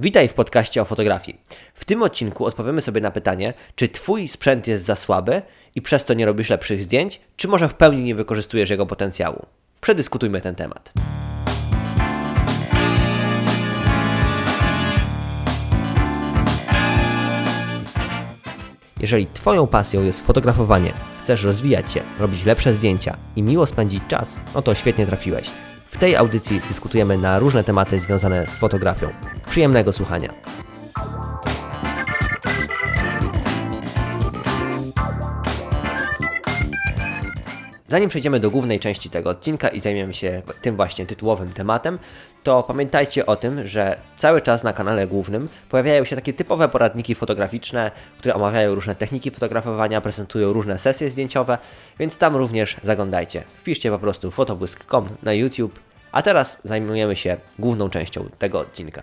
Witaj w podcaście o fotografii. W tym odcinku odpowiemy sobie na pytanie, czy Twój sprzęt jest za słaby i przez to nie robisz lepszych zdjęć, czy może w pełni nie wykorzystujesz jego potencjału. Przedyskutujmy ten temat. Jeżeli Twoją pasją jest fotografowanie, chcesz rozwijać się, robić lepsze zdjęcia i miło spędzić czas, no to świetnie trafiłeś. W tej audycji dyskutujemy na różne tematy związane z fotografią. Przyjemnego słuchania. Zanim przejdziemy do głównej części tego odcinka i zajmiemy się tym właśnie tytułowym tematem, to pamiętajcie o tym, że cały czas na kanale głównym pojawiają się takie typowe poradniki fotograficzne, które omawiają różne techniki fotografowania, prezentują różne sesje zdjęciowe, więc tam również zaglądajcie. Wpiszcie po prostu fotobłysk.com na YouTube, a teraz zajmujemy się główną częścią tego odcinka.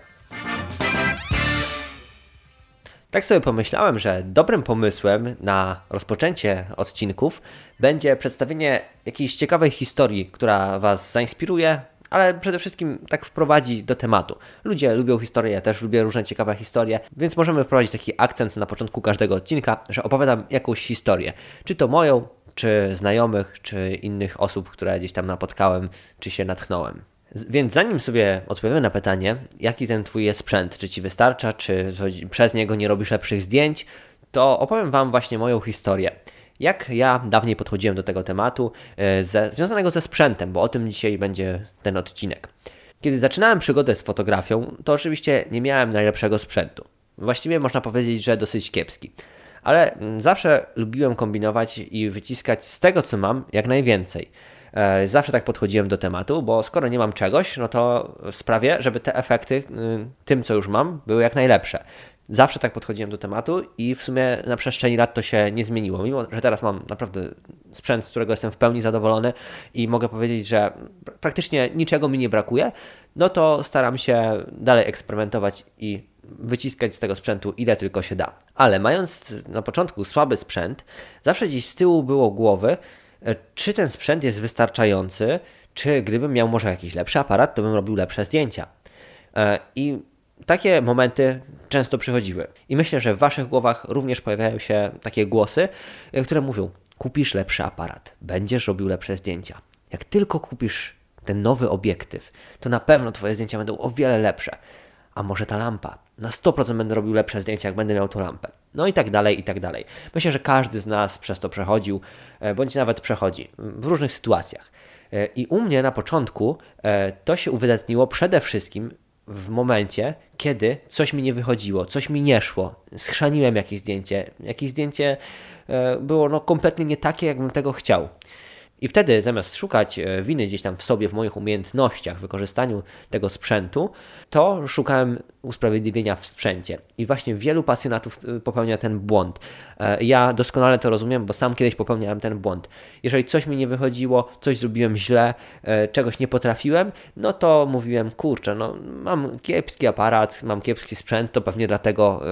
Tak sobie pomyślałem, że dobrym pomysłem na rozpoczęcie odcinków będzie przedstawienie jakiejś ciekawej historii, która Was zainspiruje, ale przede wszystkim tak wprowadzi do tematu. Ludzie lubią historię, ja też lubię różne ciekawe historie, więc możemy wprowadzić taki akcent na początku każdego odcinka, że opowiadam jakąś historię. Czy to moją, czy znajomych, czy innych osób, które gdzieś tam napotkałem, czy się natchnąłem. Więc zanim sobie odpowiemy na pytanie, jaki ten twój jest sprzęt, czy ci wystarcza, czy przez niego nie robisz lepszych zdjęć, to opowiem wam właśnie moją historię. Jak ja dawniej podchodziłem do tego tematu e, ze, związanego ze sprzętem, bo o tym dzisiaj będzie ten odcinek. Kiedy zaczynałem przygodę z fotografią, to oczywiście nie miałem najlepszego sprzętu. Właściwie można powiedzieć, że dosyć kiepski. Ale mm, zawsze lubiłem kombinować i wyciskać z tego, co mam, jak najwięcej. E, zawsze tak podchodziłem do tematu, bo skoro nie mam czegoś, no to sprawię, żeby te efekty y, tym, co już mam, były jak najlepsze. Zawsze tak podchodziłem do tematu i w sumie na przestrzeni lat to się nie zmieniło. Mimo, że teraz mam naprawdę sprzęt, z którego jestem w pełni zadowolony i mogę powiedzieć, że praktycznie niczego mi nie brakuje, no to staram się dalej eksperymentować i wyciskać z tego sprzętu ile tylko się da. Ale mając na początku słaby sprzęt, zawsze gdzieś z tyłu było głowy, E, czy ten sprzęt jest wystarczający, czy gdybym miał może jakiś lepszy aparat, to bym robił lepsze zdjęcia. E, I takie momenty często przychodziły. I myślę, że w Waszych głowach również pojawiają się takie głosy, e, które mówią: kupisz lepszy aparat, będziesz robił lepsze zdjęcia. Jak tylko kupisz ten nowy obiektyw, to na pewno Twoje zdjęcia będą o wiele lepsze. A może ta lampa? Na 100% będę robił lepsze zdjęcia, jak będę miał tą lampę. No i tak dalej, i tak dalej. Myślę, że każdy z nas przez to przechodził, e, bądź nawet przechodzi w różnych sytuacjach. E, I u mnie na początku to się uwydatniło przede wszystkim w momencie, kiedy coś mi nie wychodziło, coś mi nie szło. Schrzaniłem jakieś zdjęcie, jakieś zdjęcie było no kompletnie nie takie, jakbym tego chciał. I wtedy zamiast szukać e, winy gdzieś tam w sobie, w moich umiejętnościach, wykorzystaniu tego sprzętu, to szukałem usprawiedliwienia w sprzęcie. I właśnie wielu pasjonatów e, popełnia ten błąd. E, ja doskonale to rozumiem, bo sam kiedyś popełniałem ten błąd. Jeżeli coś mi nie wychodziło, coś zrobiłem źle, czegoś nie potrafiłem, no to mówiłem, kurczę, no mam kiepski aparat, mam kiepski sprzęt, to pewnie dlatego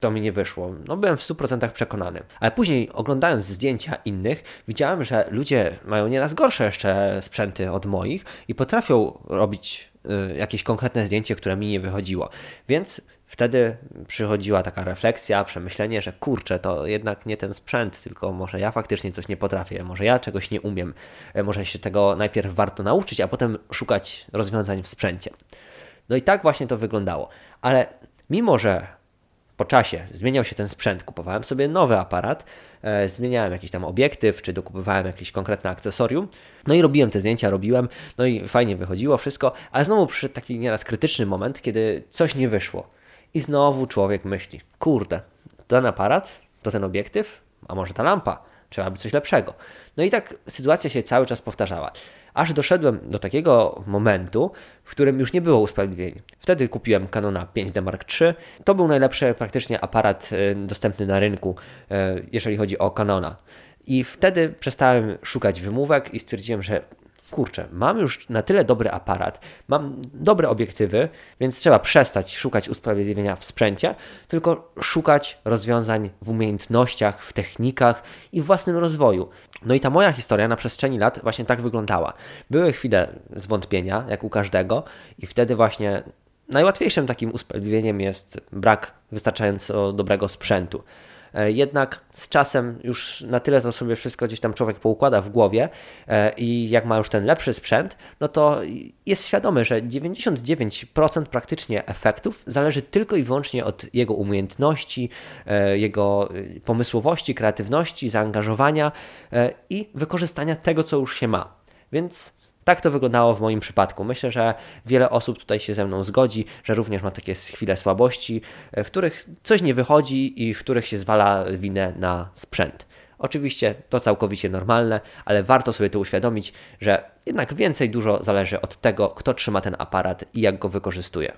to mi nie wyszło. No byłem w 100% przekonany. Ale później oglądając zdjęcia innych, widziałem, że ludzie mają nieraz gorsze jeszcze sprzęty od moich i potrafią robić y, jakieś konkretne zdjęcie, które mi nie wychodziło. Więc wtedy przychodziła taka refleksja, przemyślenie, że kurczę, to jednak nie ten sprzęt, tylko może ja faktycznie coś nie potrafię, może ja czegoś nie umiem, e, może się tego najpierw warto nauczyć, a potem szukać rozwiązań w sprzęcie. No i tak właśnie to wyglądało. Ale mimo, że po czasie zmieniał się ten sprzęt, kupowałem sobie nowy aparat, zmieniałem jakiś tam obiektyw, czy dokupowałem jakieś konkretne akcesorium, no i robiłem te zdjęcia, robiłem, no i fajnie wychodziło wszystko, ale znowu przyszedł taki nieraz krytyczny moment, kiedy coś nie wyszło. I znowu człowiek myśli, kurde, ten aparat, to ten obiektyw, a może ta lampa, trzeba by coś lepszego. No i tak sytuacja się cały czas powtarzała aż doszedłem do takiego momentu, w którym już nie było usprawiedliwień. Wtedy kupiłem Canona 5D Mark III. To był najlepszy praktycznie aparat e, dostępny na rynku, e, jeżeli chodzi o Canona. I wtedy przestałem szukać wymówek i stwierdziłem, że kurczę, mam już na tyle dobry aparat, mam dobre obiektywy, więc trzeba przestać szukać usprawiedliwienia w sprzęcie, tylko szukać rozwiązań w umiejętnościach, w technikach i w własnym rozwoju. No i ta moja historia na przestrzeni lat właśnie tak wyglądała. Były chwile zwątpienia, jak u każdego, i wtedy właśnie najłatwiejszym takim usprawiedliwieniem jest brak wystarczająco dobrego sprzętu. E, jednak z czasem już na tyle to sobie wszystko gdzieś tam człowiek poukłada w głowie e, i jak ma już ten lepszy sprzęt, no to jest świadomy, że 99% praktycznie efektów zależy tylko i wyłącznie od jego umiejętności, e, jego pomysłowości, kreatywności, zaangażowania i wykorzystania tego, co już się ma. Więc tak to wyglądało w moim przypadku. Myślę, że wiele osób tutaj się ze mną zgodzi, że również ma takie chwile słabości, e, w których coś nie wychodzi i w których się zwala winę na sprzęt. Oczywiście to całkowicie normalne, ale warto sobie to uświadomić, że jednak więcej dużo zależy od tego, kto trzyma ten aparat i jak go wykorzystuje.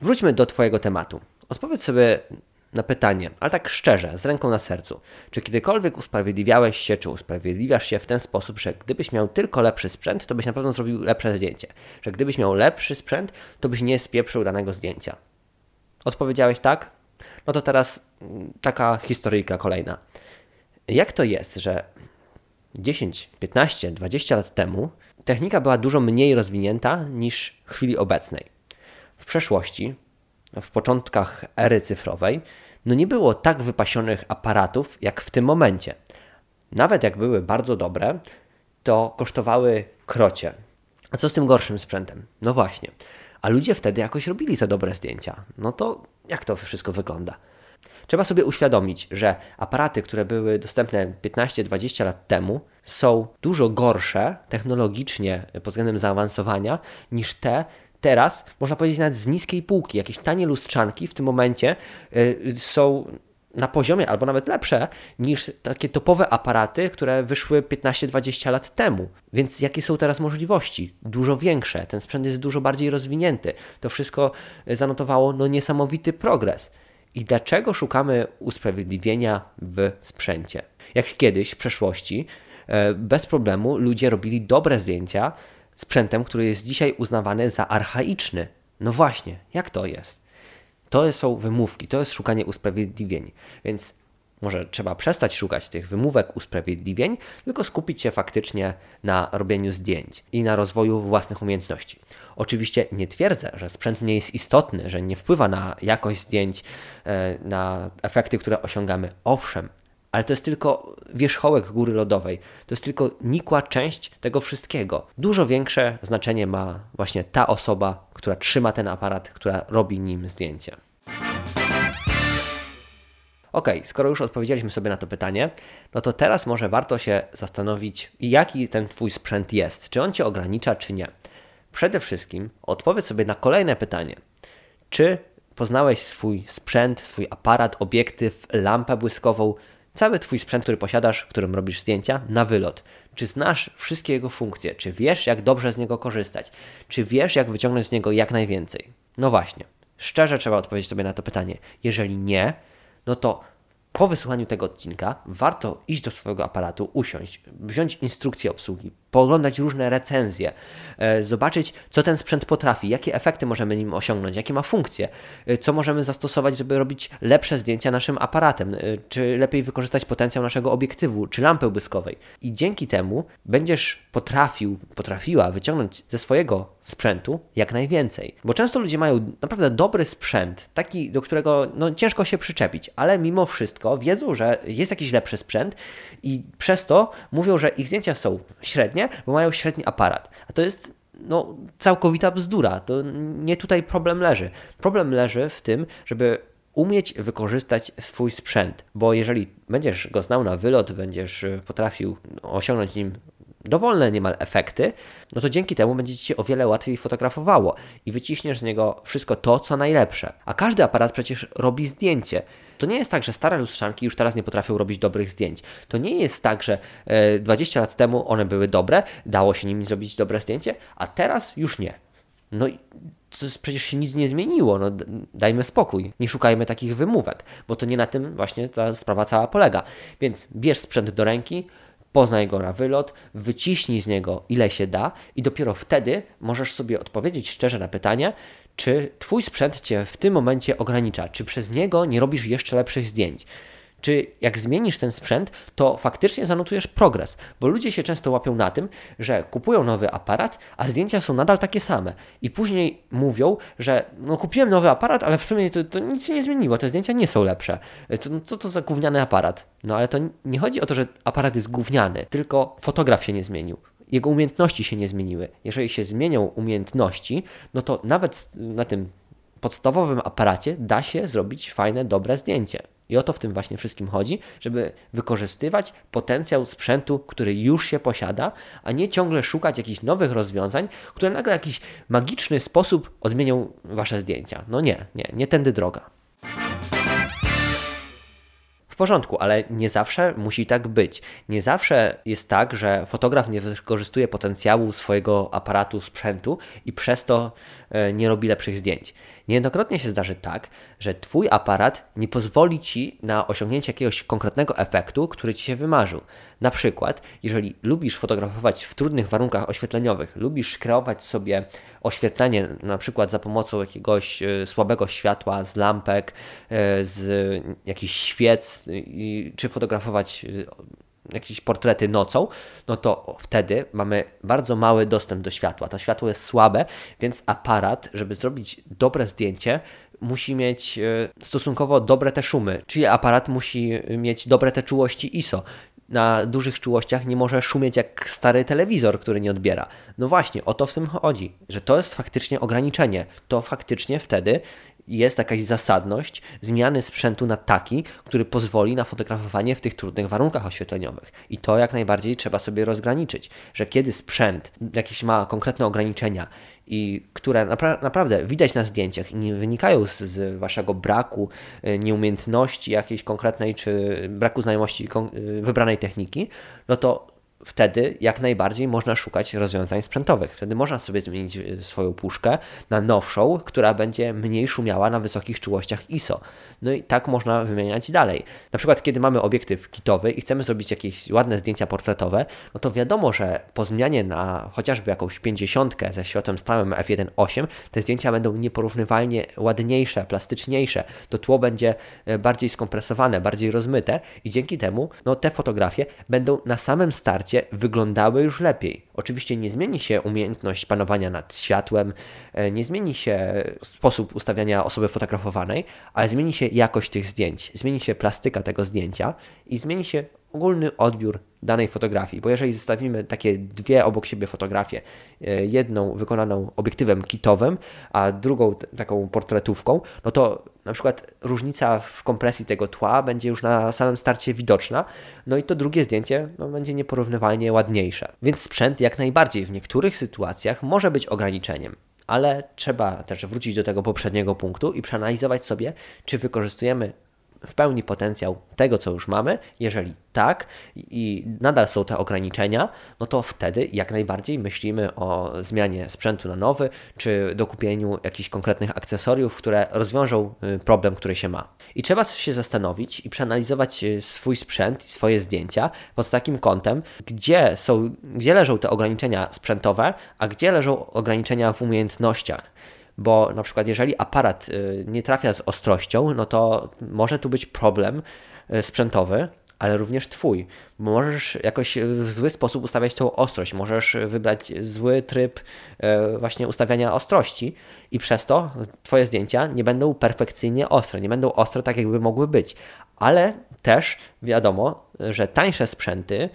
Wróćmy do Twojego tematu. Odpowiedz sobie na pytanie, ale tak szczerze, z ręką na sercu, czy kiedykolwiek usprawiedliwiałeś się, czy usprawiedliwiasz się w ten sposób, że gdybyś miał tylko lepszy sprzęt, to byś na pewno zrobił lepsze zdjęcie, że gdybyś miał lepszy sprzęt, to byś nie spieprzył danego zdjęcia? Odpowiedziałeś tak? No to teraz mm, taka historyjka kolejna. Jak to jest, że 10, 15, 20 lat temu technika była dużo mniej rozwinięta niż w chwili obecnej? W przeszłości, w początkach ery cyfrowej, no nie było tak wypasionych aparatów jak w tym momencie. Nawet jak były bardzo dobre, to kosztowały krocie. A co z tym gorszym sprzętem? No właśnie. A ludzie wtedy jakoś robili te dobre zdjęcia. No to jak to wszystko wygląda? Trzeba sobie uświadomić, że aparaty, które były dostępne 15-20 lat temu, są dużo gorsze technologicznie pod względem zaawansowania niż te, teraz, można powiedzieć nawet z niskiej półki, jakieś tanie lustrzanki w tym momencie y, są na poziomie albo nawet lepsze niż takie topowe aparaty, które wyszły 15-20 lat temu. Więc jakie są teraz możliwości? Dużo większe. Ten sprzęt jest dużo bardziej rozwinięty. To wszystko zanotowało no, niesamowity progres. I dlaczego szukamy usprawiedliwienia w sprzęcie? Jak kiedyś w przeszłości e, bez problemu ludzie robili dobre zdjęcia sprzętem, który jest dzisiaj uznawany za archaiczny. No właśnie, jak to jest? To są wymówki, to jest szukanie usprawiedliwień. Więc może trzeba przestać szukać tych wymówek, usprawiedliwień, tylko skupić się faktycznie na robieniu zdjęć i na rozwoju własnych umiejętności. Oczywiście nie twierdzę, że sprzęt nie jest istotny, że nie wpływa na jakość zdjęć, e, na efekty, które osiągamy. Owszem, ale to jest tylko wierzchołek góry lodowej. To jest tylko nikła część tego wszystkiego. Dużo większe znaczenie ma właśnie ta osoba, która trzyma ten aparat, która robi nim zdjęcie. Ok, skoro już odpowiedzieliśmy sobie na to pytanie, no to teraz może warto się zastanowić, jaki ten Twój sprzęt jest. Czy on Cię ogranicza, czy nie. Przede wszystkim odpowiedz sobie na kolejne pytanie. Czy poznałeś swój sprzęt, swój aparat, obiektyw, lampę błyskową, cały Twój sprzęt, który posiadasz, którym robisz zdjęcia, na wylot. Czy znasz wszystkie jego funkcje? Czy wiesz, jak dobrze z niego korzystać? Czy wiesz, jak wyciągnąć z niego jak najwięcej? No właśnie, szczerze trzeba odpowiedzieć sobie na to pytanie. Jeżeli nie, no to po wysłuchaniu tego odcinka warto iść do swojego aparatu, usiąść, wziąć instrukcję obsługi, pooglądać różne recenzje, e, zobaczyć, co ten sprzęt potrafi, jakie efekty możemy nim osiągnąć, jakie ma funkcje, e, co możemy zastosować, żeby robić lepsze zdjęcia naszym aparatem, e, czy lepiej wykorzystać potencjał naszego obiektywu, czy lampy błyskowej. I dzięki temu będziesz potrafił, potrafiła wyciągnąć ze swojego sprzętu jak najwięcej. Bo często ludzie mają naprawdę dobry sprzęt, taki, do którego no, ciężko się przyczepić, ale mimo wszystko wiedzą, że jest jakiś lepszy sprzęt i przez to mówią, że ich zdjęcia są średnie, bo mają średni aparat. A to jest no, całkowita bzdura. To nie tutaj problem leży. Problem leży w tym, żeby umieć wykorzystać swój sprzęt, bo jeżeli będziesz go znał na wylot, będziesz potrafił osiągnąć nim dowolne niemal efekty, no to dzięki temu będzie Ci się o wiele łatwiej fotografowało i wyciśniesz z niego wszystko to, co najlepsze. A każdy aparat przecież robi zdjęcie. To nie jest tak, że stare lustrzanki już teraz nie potrafią robić dobrych zdjęć. To nie jest tak, że 20 e, lat temu one były dobre, dało się nimi zrobić dobre zdjęcie, a teraz już nie. No i przecież się nic nie zmieniło, no dajmy spokój, nie szukajmy takich wymówek, bo to nie na tym właśnie ta sprawa cała polega. Więc bierz sprzęt do ręki, poznaj go na wylot, wyciśnij z niego ile się da i dopiero wtedy możesz sobie odpowiedzieć szczerze na pytanie, czy Twój sprzęt Cię w tym momencie ogranicza, czy przez niego nie robisz jeszcze lepszych zdjęć. Czy jak zmienisz ten sprzęt, to faktycznie zanotujesz progres, bo ludzie się często łapią na tym, że kupują nowy aparat, a zdjęcia są nadal takie same i później mówią, że no kupiłem nowy aparat, ale w sumie to, to nic się nie zmieniło, te zdjęcia nie są lepsze. Co, no, co to za gówniany aparat? No ale to nie chodzi o to, że aparat jest gówniany, tylko fotograf się nie zmienił jego umiejętności się nie zmieniły. Jeżeli się zmienią umiejętności, no to nawet na tym podstawowym aparacie da się zrobić fajne, dobre zdjęcie. I o to w tym właśnie wszystkim chodzi, żeby wykorzystywać potencjał sprzętu, który już się posiada, a nie ciągle szukać jakichś nowych rozwiązań, które nagle w jakiś magiczny sposób odmienią wasze zdjęcia. No nie, nie, nie tędy droga. W porządku, ale nie zawsze musi tak być. Nie zawsze jest tak, że fotograf nie wykorzystuje potencjału swojego aparatu, sprzętu i przez to nie robi lepszych zdjęć. Niejednokrotnie się zdarzy tak, że Twój aparat nie pozwoli Ci na osiągnięcie jakiegoś konkretnego efektu, który Ci się wymarzył. Na przykład, jeżeli lubisz fotografować w trudnych warunkach oświetleniowych, lubisz kreować sobie oświetlenie na przykład za pomocą jakiegoś e, słabego światła z lampek, e, z jakichś świec, czy fotografować e, jakieś portrety nocą, no to wtedy mamy bardzo mały dostęp do światła. To światło jest słabe, więc aparat, żeby zrobić dobre zdjęcie, musi mieć stosunkowo dobre te szumy, czyli aparat musi mieć dobre te czułości ISO na dużych czułościach nie może szumieć jak stary telewizor, który nie odbiera. No właśnie, o to w tym chodzi, że to jest faktycznie ograniczenie. To faktycznie wtedy jest jakaś zasadność zmiany sprzętu na taki, który pozwoli na fotografowanie w tych trudnych warunkach oświetleniowych. I to jak najbardziej trzeba sobie rozgraniczyć, że kiedy sprzęt jakieś ma konkretne ograniczenia i które napra naprawdę widać na zdjęciach i nie wynikają z, z, waszego braku e, nieumiejętności jakiejś konkretnej czy braku znajomości e, wybranej techniki, no to wtedy jak najbardziej można szukać rozwiązań sprzętowych. Wtedy można sobie zmienić e, swoją puszkę na nowszą, która będzie mniej szumiała na wysokich czułościach ISO. No i tak można wymieniać dalej. Na przykład, kiedy mamy obiektyw kitowy i chcemy zrobić jakieś ładne zdjęcia portretowe, no to wiadomo, że po zmianie na chociażby jakąś 50 ze światłem stałym f1.8 te zdjęcia będą nieporównywalnie ładniejsze, plastyczniejsze. To tło będzie e, bardziej skompresowane, bardziej rozmyte i dzięki temu no, te fotografie będą na samym starcie wyglądały już lepiej. Oczywiście nie zmieni się umiejętność panowania nad światłem, e, nie zmieni się sposób ustawiania osoby fotografowanej, ale zmieni się jakość tych zdjęć, zmieni się plastyka tego zdjęcia i zmieni się ogólny odbiór danej fotografii. Bo jeżeli zestawimy takie dwie obok siebie fotografie, e, jedną wykonaną obiektywem kitowym, a drugą taką portretówką, no to na przykład różnica w kompresji tego tła będzie już na samym starcie widoczna, no i to drugie zdjęcie no, będzie nieporównywalnie ładniejsze. Więc sprzęt jak najbardziej w niektórych sytuacjach może być ograniczeniem ale trzeba też wrócić do tego poprzedniego punktu i przeanalizować sobie, czy wykorzystujemy w pełni potencjał tego, co już mamy. Jeżeli tak i nadal są te ograniczenia, no to wtedy jak najbardziej myślimy o zmianie sprzętu na nowy, czy dokupieniu jakichś konkretnych akcesoriów, które rozwiążą y, problem, który się ma. I trzeba się zastanowić i przeanalizować y, swój sprzęt i swoje zdjęcia pod takim kątem, gdzie, są, gdzie leżą te ograniczenia sprzętowe, a gdzie leżą ograniczenia w umiejętnościach bo na przykład jeżeli aparat y, nie trafia z ostrością, no to może tu być problem y, sprzętowy, ale również twój. Możesz jakoś w zły sposób ustawiać tą ostrość, możesz wybrać zły tryb y, właśnie ustawiania ostrości i przez to twoje zdjęcia nie będą perfekcyjnie ostre, nie będą ostre tak jakby mogły być. Ale też wiadomo, że tańsze sprzęty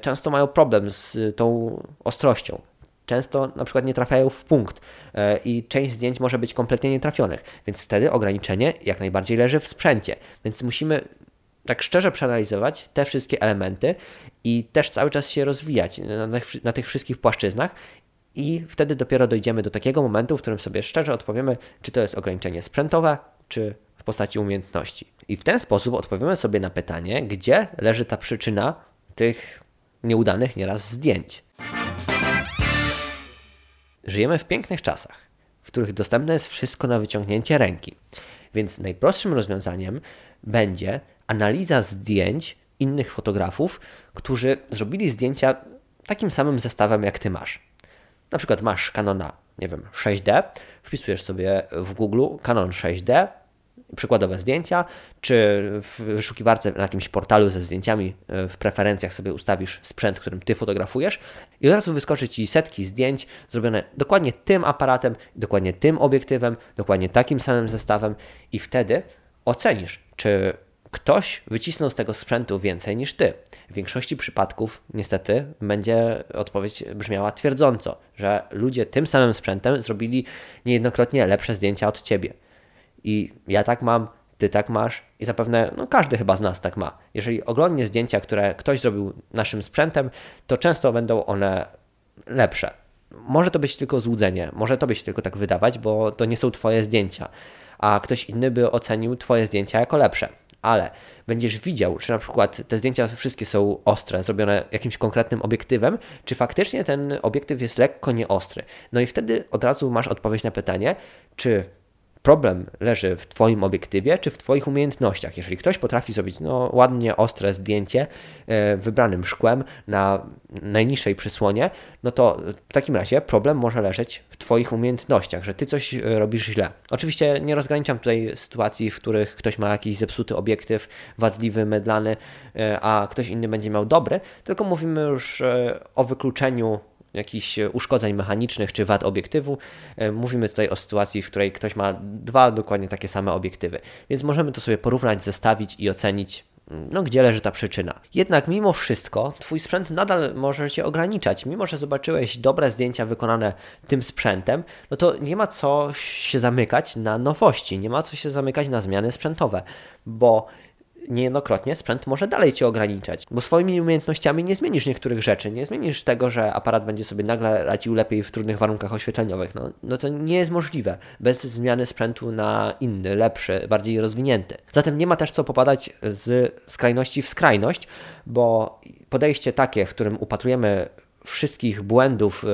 często mają problem z tą ostrością często na przykład nie trafiają w punkt e, i część zdjęć może być kompletnie nietrafionych, więc wtedy ograniczenie jak najbardziej leży w sprzęcie. Więc musimy tak szczerze przeanalizować te wszystkie elementy i też cały czas się rozwijać na, na tych wszystkich płaszczyznach i wtedy dopiero dojdziemy do takiego momentu, w którym sobie szczerze odpowiemy, czy to jest ograniczenie sprzętowe, czy w postaci umiejętności. I w ten sposób odpowiemy sobie na pytanie, gdzie leży ta przyczyna tych nieudanych nieraz zdjęć. Żyjemy w pięknych czasach, w których dostępne jest wszystko na wyciągnięcie ręki. Więc najprostszym rozwiązaniem będzie analiza zdjęć innych fotografów, którzy zrobili zdjęcia takim samym zestawem jak ty masz. Na przykład masz Canona, nie wiem, 6D, wpisujesz sobie w Google Canon 6D przykładowe zdjęcia, czy w wyszukiwarce na jakimś portalu ze zdjęciami e, w preferencjach sobie ustawisz sprzęt, którym ty fotografujesz i od razu wyskoczy ci setki zdjęć zrobione dokładnie tym aparatem, dokładnie tym obiektywem, dokładnie takim samym zestawem i wtedy ocenisz, czy ktoś wycisnął z tego sprzętu więcej niż ty. W większości przypadków, niestety, będzie odpowiedź brzmiała twierdząco, że ludzie tym samym sprzętem zrobili niejednokrotnie lepsze zdjęcia od ciebie. I ja tak mam, ty tak masz i zapewne no, każdy chyba z nas tak ma. Jeżeli oglądnie zdjęcia, które ktoś zrobił naszym sprzętem, to często będą one lepsze. Może to być tylko złudzenie, może to być tylko tak wydawać, bo to nie są twoje zdjęcia, a ktoś inny by ocenił twoje zdjęcia jako lepsze ale będziesz widział, czy na przykład te zdjęcia wszystkie są ostre, zrobione jakimś konkretnym obiektywem, czy faktycznie ten obiektyw jest lekko nieostry. No i wtedy od razu masz odpowiedź na pytanie, czy problem leży w Twoim obiektywie czy w Twoich umiejętnościach. Jeżeli ktoś potrafi zrobić no, ładnie ostre zdjęcie e, wybranym szkłem na najniższej przysłonie, no to w takim razie problem może leżeć w Twoich umiejętnościach, że Ty coś e, robisz źle. Oczywiście nie rozgraniczam tutaj sytuacji, w których ktoś ma jakiś zepsuty obiektyw, wadliwy, mydlany, e, a ktoś inny będzie miał dobry, tylko mówimy już o wykluczeniu jakichś e, uszkodzeń mechanicznych czy wad obiektywu. E, mówimy tutaj o sytuacji, w której ktoś ma dwa dokładnie takie same obiektywy. Więc możemy to sobie porównać, zestawić i ocenić, mm, no, gdzie leży ta przyczyna. Jednak mimo wszystko Twój sprzęt nadal może się ograniczać. Mimo, że zobaczyłeś dobre zdjęcia wykonane tym sprzętem, no to nie ma co się zamykać na nowości, nie ma co się zamykać na zmiany sprzętowe, bo niejednokrotnie sprzęt może dalej cię ograniczać, bo swoimi umiejętnościami nie zmienisz niektórych rzeczy, nie zmienisz tego, że aparat będzie sobie nagle radził lepiej w trudnych warunkach oświetleniowych. No, no to nie jest możliwe bez zmiany sprzętu na inny, lepszy, bardziej rozwinięty. Zatem nie ma też co popadać z skrajności w skrajność, bo podejście takie, w którym upatrujemy wszystkich błędów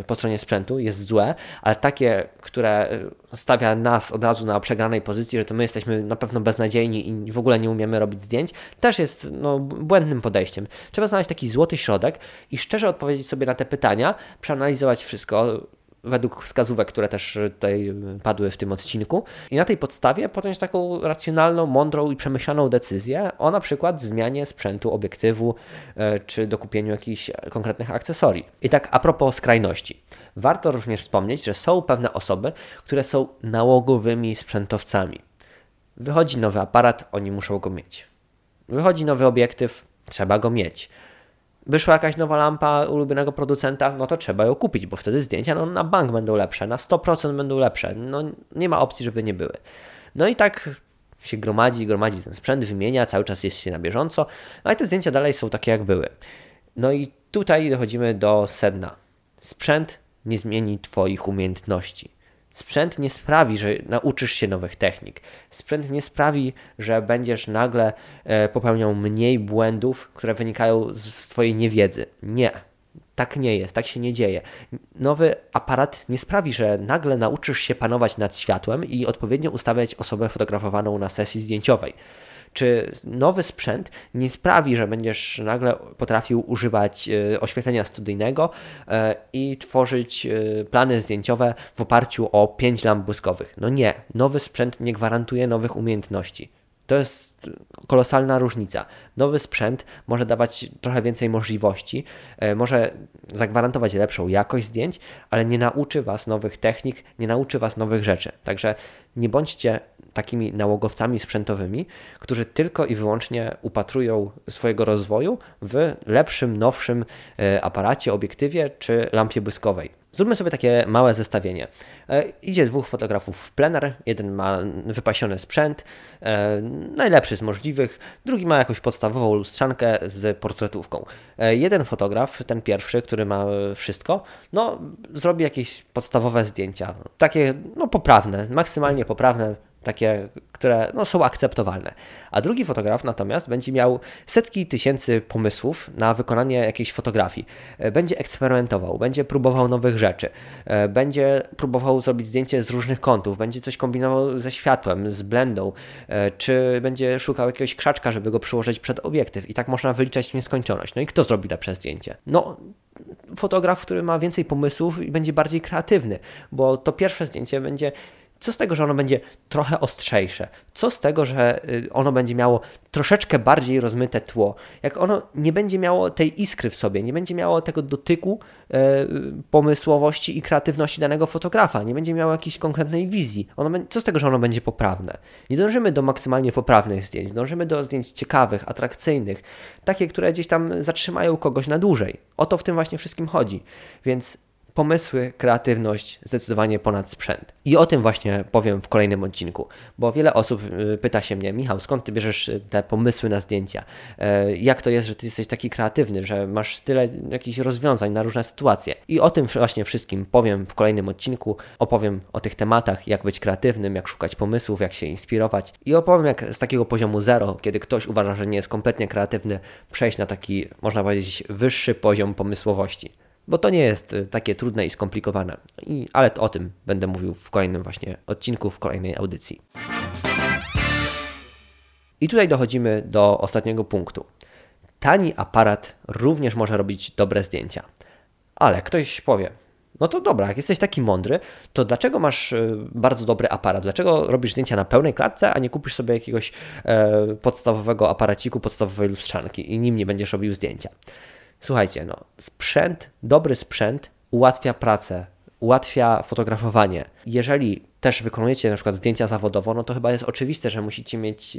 y, po stronie sprzętu jest złe, ale takie, które stawia nas od razu na przegranej pozycji, że to my jesteśmy na pewno beznadziejni i w ogóle nie umiemy robić zdjęć, też jest no, błędnym podejściem. Trzeba znaleźć taki złoty środek i szczerze odpowiedzieć sobie na te pytania, przeanalizować wszystko, według wskazówek, które też tutaj padły w tym odcinku. I na tej podstawie podjąć taką racjonalną, mądrą i przemyślaną decyzję o na przykład zmianie sprzętu, obiektywu e, czy dokupieniu jakichś konkretnych akcesorii. I tak a propos skrajności. Warto również wspomnieć, że są pewne osoby, które są nałogowymi sprzętowcami. Wychodzi nowy aparat, oni muszą go mieć. Wychodzi nowy obiektyw, trzeba go mieć wyszła jakaś nowa lampa ulubionego producenta, no to trzeba ją kupić, bo wtedy zdjęcia no, na bank będą lepsze, na 100% będą lepsze. No nie ma opcji, żeby nie były. No i tak się gromadzi, gromadzi ten sprzęt, wymienia, cały czas jest się na bieżąco, no i te zdjęcia dalej są takie jak były. No i tutaj dochodzimy do sedna. Sprzęt nie zmieni Twoich umiejętności. Sprzęt nie sprawi, że nauczysz się nowych technik. Sprzęt nie sprawi, że będziesz nagle e, popełniał mniej błędów, które wynikają z Twojej niewiedzy. Nie. Tak nie jest, tak się nie dzieje. Nowy aparat nie sprawi, że nagle nauczysz się panować nad światłem i odpowiednio ustawiać osobę fotografowaną na sesji zdjęciowej czy nowy sprzęt nie sprawi, że będziesz nagle potrafił używać e, oświetlenia studyjnego e, i tworzyć e, plany zdjęciowe w oparciu o 5 lamp błyskowych. No nie, nowy sprzęt nie gwarantuje nowych umiejętności. To jest kolosalna różnica. Nowy sprzęt może dawać trochę więcej możliwości, może zagwarantować lepszą jakość zdjęć, ale nie nauczy Was nowych technik, nie nauczy Was nowych rzeczy. Także nie bądźcie takimi nałogowcami sprzętowymi, którzy tylko i wyłącznie upatrują swojego rozwoju w lepszym, nowszym e, aparacie, obiektywie czy lampie błyskowej. Zróbmy sobie takie małe zestawienie. E, idzie dwóch fotografów w plener, jeden ma wypasiony sprzęt, e, najlepszy z możliwych, drugi ma jakąś podstawową lustrzankę z portretówką. E, jeden fotograf, ten pierwszy, który ma wszystko, no zrobi jakieś podstawowe zdjęcia, takie no poprawne, maksymalnie poprawne, takie, które no, są akceptowalne. A drugi fotograf natomiast będzie miał setki tysięcy pomysłów na wykonanie jakiejś fotografii. E, będzie eksperymentował, będzie próbował nowych rzeczy, e, będzie próbował zrobić zdjęcie z różnych kątów, będzie coś kombinował ze światłem, z blendą, e, czy będzie szukał jakiegoś krzaczka, żeby go przyłożyć przed obiektyw. I tak można wyliczać nieskończoność. No i kto zrobi lepsze zdjęcie? No, fotograf, który ma więcej pomysłów i będzie bardziej kreatywny, bo to pierwsze zdjęcie będzie Co z tego, że ono będzie trochę ostrzejsze? Co z tego, że y, ono będzie miało troszeczkę bardziej rozmyte tło? Jak ono nie będzie miało tej iskry w sobie, nie będzie miało tego dotyku e, pomysłowości i kreatywności danego fotografa, nie będzie miało jakiejś konkretnej wizji. Ono, co z tego, że ono będzie poprawne? Nie dążymy do maksymalnie poprawnych zdjęć, dążymy do zdjęć ciekawych, atrakcyjnych, takie, które gdzieś tam zatrzymają kogoś na dłużej. O to w tym właśnie wszystkim chodzi. Więc pomysły, kreatywność zdecydowanie ponad sprzęt. I o tym właśnie powiem w kolejnym odcinku, bo wiele osób y, pyta się mnie, Michał, skąd ty bierzesz y, te pomysły na zdjęcia? E, jak to jest, że ty jesteś taki kreatywny, że masz tyle jakichś rozwiązań na różne sytuacje? I o tym właśnie wszystkim powiem w kolejnym odcinku. Opowiem o tych tematach, jak być kreatywnym, jak szukać pomysłów, jak się inspirować i opowiem, jak z takiego poziomu zero, kiedy ktoś uważa, że nie jest kompletnie kreatywny, przejść na taki, można powiedzieć, wyższy poziom pomysłowości bo to nie jest y, takie trudne i skomplikowane. I, ale o tym będę mówił w kolejnym właśnie odcinku, w kolejnej audycji. I tutaj dochodzimy do ostatniego punktu. Tani aparat również może robić dobre zdjęcia. Ale ktoś powie, no to dobra, jak jesteś taki mądry, to dlaczego masz y, bardzo dobry aparat? Dlaczego robisz zdjęcia na pełnej klatce, a nie kupisz sobie jakiegoś e, podstawowego aparaciku, podstawowej lustrzanki i nim nie będziesz robił zdjęcia? Słuchajcie, no, sprzęt, dobry sprzęt ułatwia pracę, ułatwia fotografowanie. Jeżeli też wykonujecie na przykład zdjęcia zawodowo, no to chyba jest oczywiste, że musicie mieć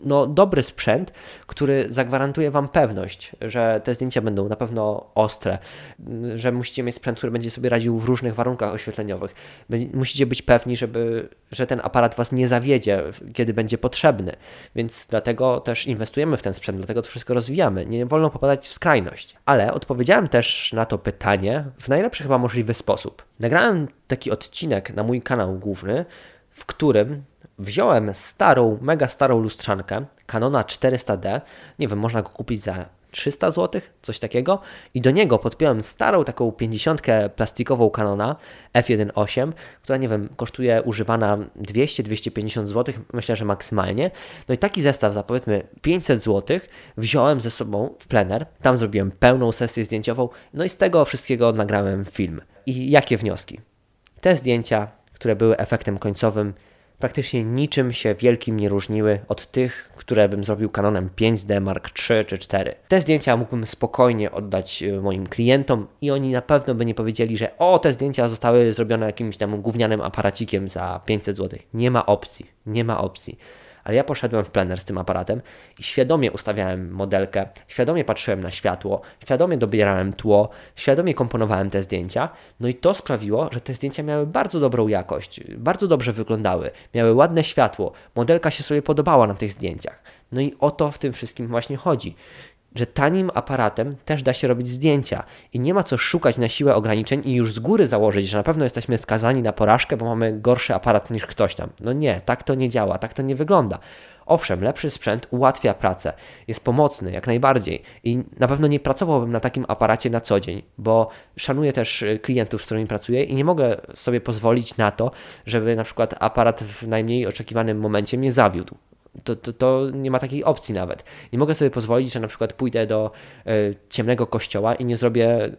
no, dobry sprzęt, który zagwarantuje Wam pewność, że te zdjęcia będą na pewno ostre, że musicie mieć sprzęt, który będzie sobie radził w różnych warunkach oświetleniowych. Musicie być pewni, żeby, że ten aparat Was nie zawiedzie, kiedy będzie potrzebny. Więc dlatego też inwestujemy w ten sprzęt, dlatego to wszystko rozwijamy. Nie wolno popadać w skrajność. Ale odpowiedziałem też na to pytanie w najlepszy chyba możliwy sposób. Nagrałem taki odcinek na mój kanał główny, w którym wziąłem starą, mega starą lustrzankę Canona 400D, nie wiem, można go kupić za 300 zł, coś takiego i do niego podpiąłem starą taką 50 plastikową Canona f1.8, która nie wiem, kosztuje używana 200-250 zł, myślę, że maksymalnie. No i taki zestaw za powiedzmy 500 zł wziąłem ze sobą w plener, tam zrobiłem pełną sesję zdjęciową, no i z tego wszystkiego nagrałem film. I jakie wnioski? Te zdjęcia, które były efektem końcowym praktycznie niczym się wielkim nie różniły od tych, które bym zrobił Canonem 5D Mark III czy 4. Te zdjęcia mógłbym spokojnie oddać e, moim klientom i oni na pewno by nie powiedzieli, że o, te zdjęcia zostały zrobione jakimś tam gównianym aparacikiem za 500 zł. Nie ma opcji, nie ma opcji ale ja poszedłem w plener z tym aparatem i świadomie ustawiałem modelkę, świadomie patrzyłem na światło, świadomie dobierałem tło, świadomie komponowałem te zdjęcia, no i to sprawiło, że te zdjęcia miały bardzo dobrą jakość, bardzo dobrze wyglądały, miały ładne światło, modelka się sobie podobała na tych zdjęciach. No i o to w tym wszystkim właśnie chodzi że tanim aparatem też da się robić zdjęcia i nie ma co szukać na siłę ograniczeń i już z góry założyć, że na pewno jesteśmy skazani na porażkę, bo mamy gorszy aparat niż ktoś tam. No nie, tak to nie działa, tak to nie wygląda. Owszem, lepszy sprzęt ułatwia pracę, jest pomocny jak najbardziej i na pewno nie pracowałbym na takim aparacie na co dzień, bo szanuję też y, klientów, z którymi pracuję i nie mogę sobie pozwolić na to, żeby na przykład aparat w najmniej oczekiwanym momencie mnie zawiódł to, to, to, nie ma takiej opcji nawet. Nie mogę sobie pozwolić, że na przykład pójdę do y, ciemnego kościoła i nie zrobię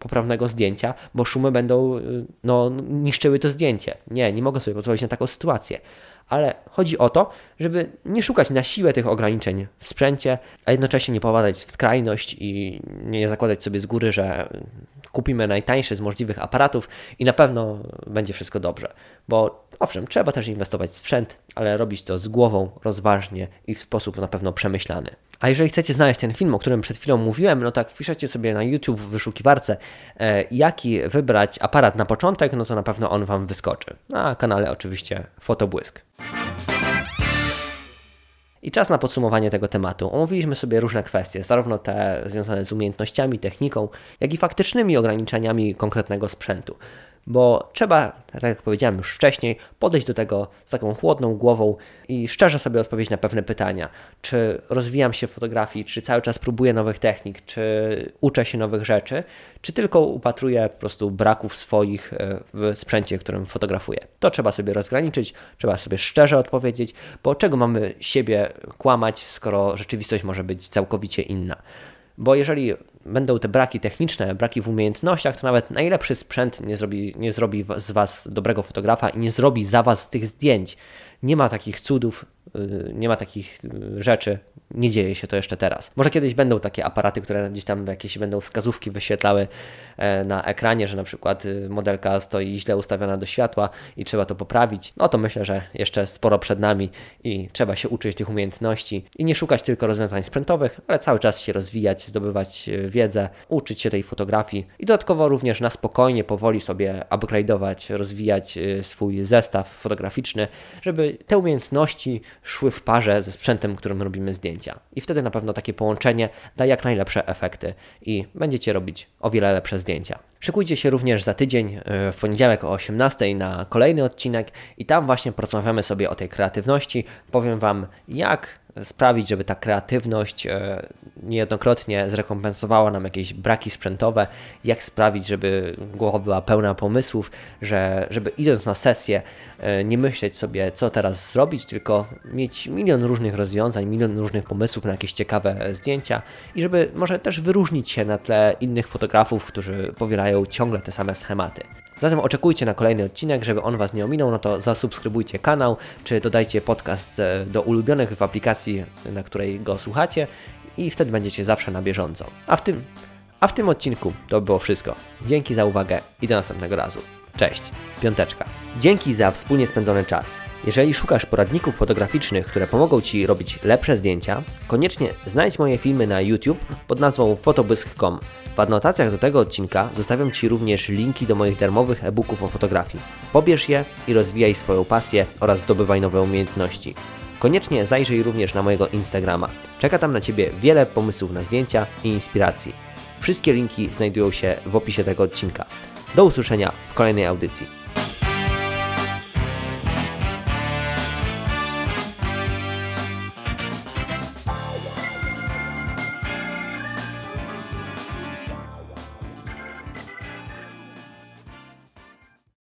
poprawnego zdjęcia, bo szumy będą y, no, niszczyły to zdjęcie. Nie, nie mogę sobie pozwolić na taką sytuację. Ale chodzi o to, żeby nie szukać na siłę tych ograniczeń w sprzęcie, a jednocześnie nie popadać w skrajność i nie zakładać sobie z góry, że kupimy najtańszy z możliwych aparatów i na pewno będzie wszystko dobrze. Bo owszem, trzeba też inwestować w sprzęt, ale robić to z głową, rozważnie i w sposób na pewno przemyślany. A jeżeli chcecie znaleźć ten film, o którym przed chwilą mówiłem, no tak wpiszecie sobie na YouTube w wyszukiwarce, e, jaki wybrać aparat na początek, no to na pewno on Wam wyskoczy. Na kanale oczywiście Fotobłysk. I czas na podsumowanie tego tematu. Omówiliśmy sobie różne kwestie, zarówno te związane z umiejętnościami, techniką, jak i faktycznymi ograniczeniami konkretnego sprzętu bo trzeba, tak jak powiedziałem już wcześniej, podejść do tego z taką chłodną głową i szczerze sobie odpowiedzieć na pewne pytania. Czy rozwijam się w fotografii, czy cały czas próbuję nowych technik, czy uczę się nowych rzeczy, czy tylko upatruję po prostu braków swoich e, w sprzęcie, którym fotografuję. To trzeba sobie rozgraniczyć, trzeba sobie szczerze odpowiedzieć, bo czego mamy siebie kłamać, skoro rzeczywistość może być całkowicie inna bo jeżeli będą te braki techniczne, braki w umiejętnościach, to nawet najlepszy sprzęt nie zrobi, nie zrobi z Was dobrego fotografa i nie zrobi za Was tych zdjęć. Nie ma takich cudów, y, nie ma takich y, rzeczy, nie dzieje się to jeszcze teraz. Może kiedyś będą takie aparaty, które gdzieś tam jakieś będą wskazówki wyświetlały e, na ekranie, że na przykład y, modelka stoi źle ustawiona do światła i trzeba to poprawić. No to myślę, że jeszcze sporo przed nami i trzeba się uczyć tych umiejętności i nie szukać tylko rozwiązań sprzętowych, ale cały czas się rozwijać, zdobywać wiedzę, uczyć się tej fotografii i dodatkowo również na spokojnie, powoli sobie upgrade'ować, rozwijać swój zestaw fotograficzny, żeby te umiejętności szły w parze ze sprzętem, którym robimy zdjęcia. I wtedy na pewno takie połączenie da jak najlepsze efekty i będziecie robić o wiele lepsze zdjęcia. Szykujcie się również za tydzień e, w poniedziałek o 18 na kolejny odcinek i tam właśnie porozmawiamy sobie o tej kreatywności. Powiem Wam, jak sprawić, żeby ta kreatywność e, niejednokrotnie zrekompensowała nam jakieś braki sprzętowe, jak sprawić, żeby głowa była pełna pomysłów, że, żeby idąc na sesję e, nie myśleć sobie, co teraz zrobić, tylko mieć milion różnych rozwiązań, milion różnych pomysłów na jakieś ciekawe zdjęcia i żeby może też wyróżnić się na tle innych fotografów, którzy powielają ciągle te same schematy. Zatem oczekujcie na kolejny odcinek, żeby on Was nie ominął, no to zasubskrybujcie kanał, czy dodajcie podcast e, do ulubionych w aplikacji, na której go słuchacie i wtedy będziecie zawsze na bieżąco. A w tym, a w tym odcinku to było wszystko. Dzięki za uwagę i do następnego razu. Cześć, piąteczka. Dzięki za wspólnie spędzony czas. Jeżeli szukasz poradników fotograficznych, które pomogą Ci robić lepsze zdjęcia, koniecznie znajdź moje filmy na YouTube pod nazwą fotobysk.com. W adnotacjach do tego odcinka zostawiam Ci również linki do moich darmowych e-booków o fotografii. Pobierz je i rozwijaj swoją pasję oraz zdobywaj nowe umiejętności. Koniecznie zajrzyj również na mojego Instagrama. Czeka tam na Ciebie wiele pomysłów na zdjęcia i inspiracji. Wszystkie linki znajdują się w opisie tego odcinka. Do usłyszenia w kolejnej audycji.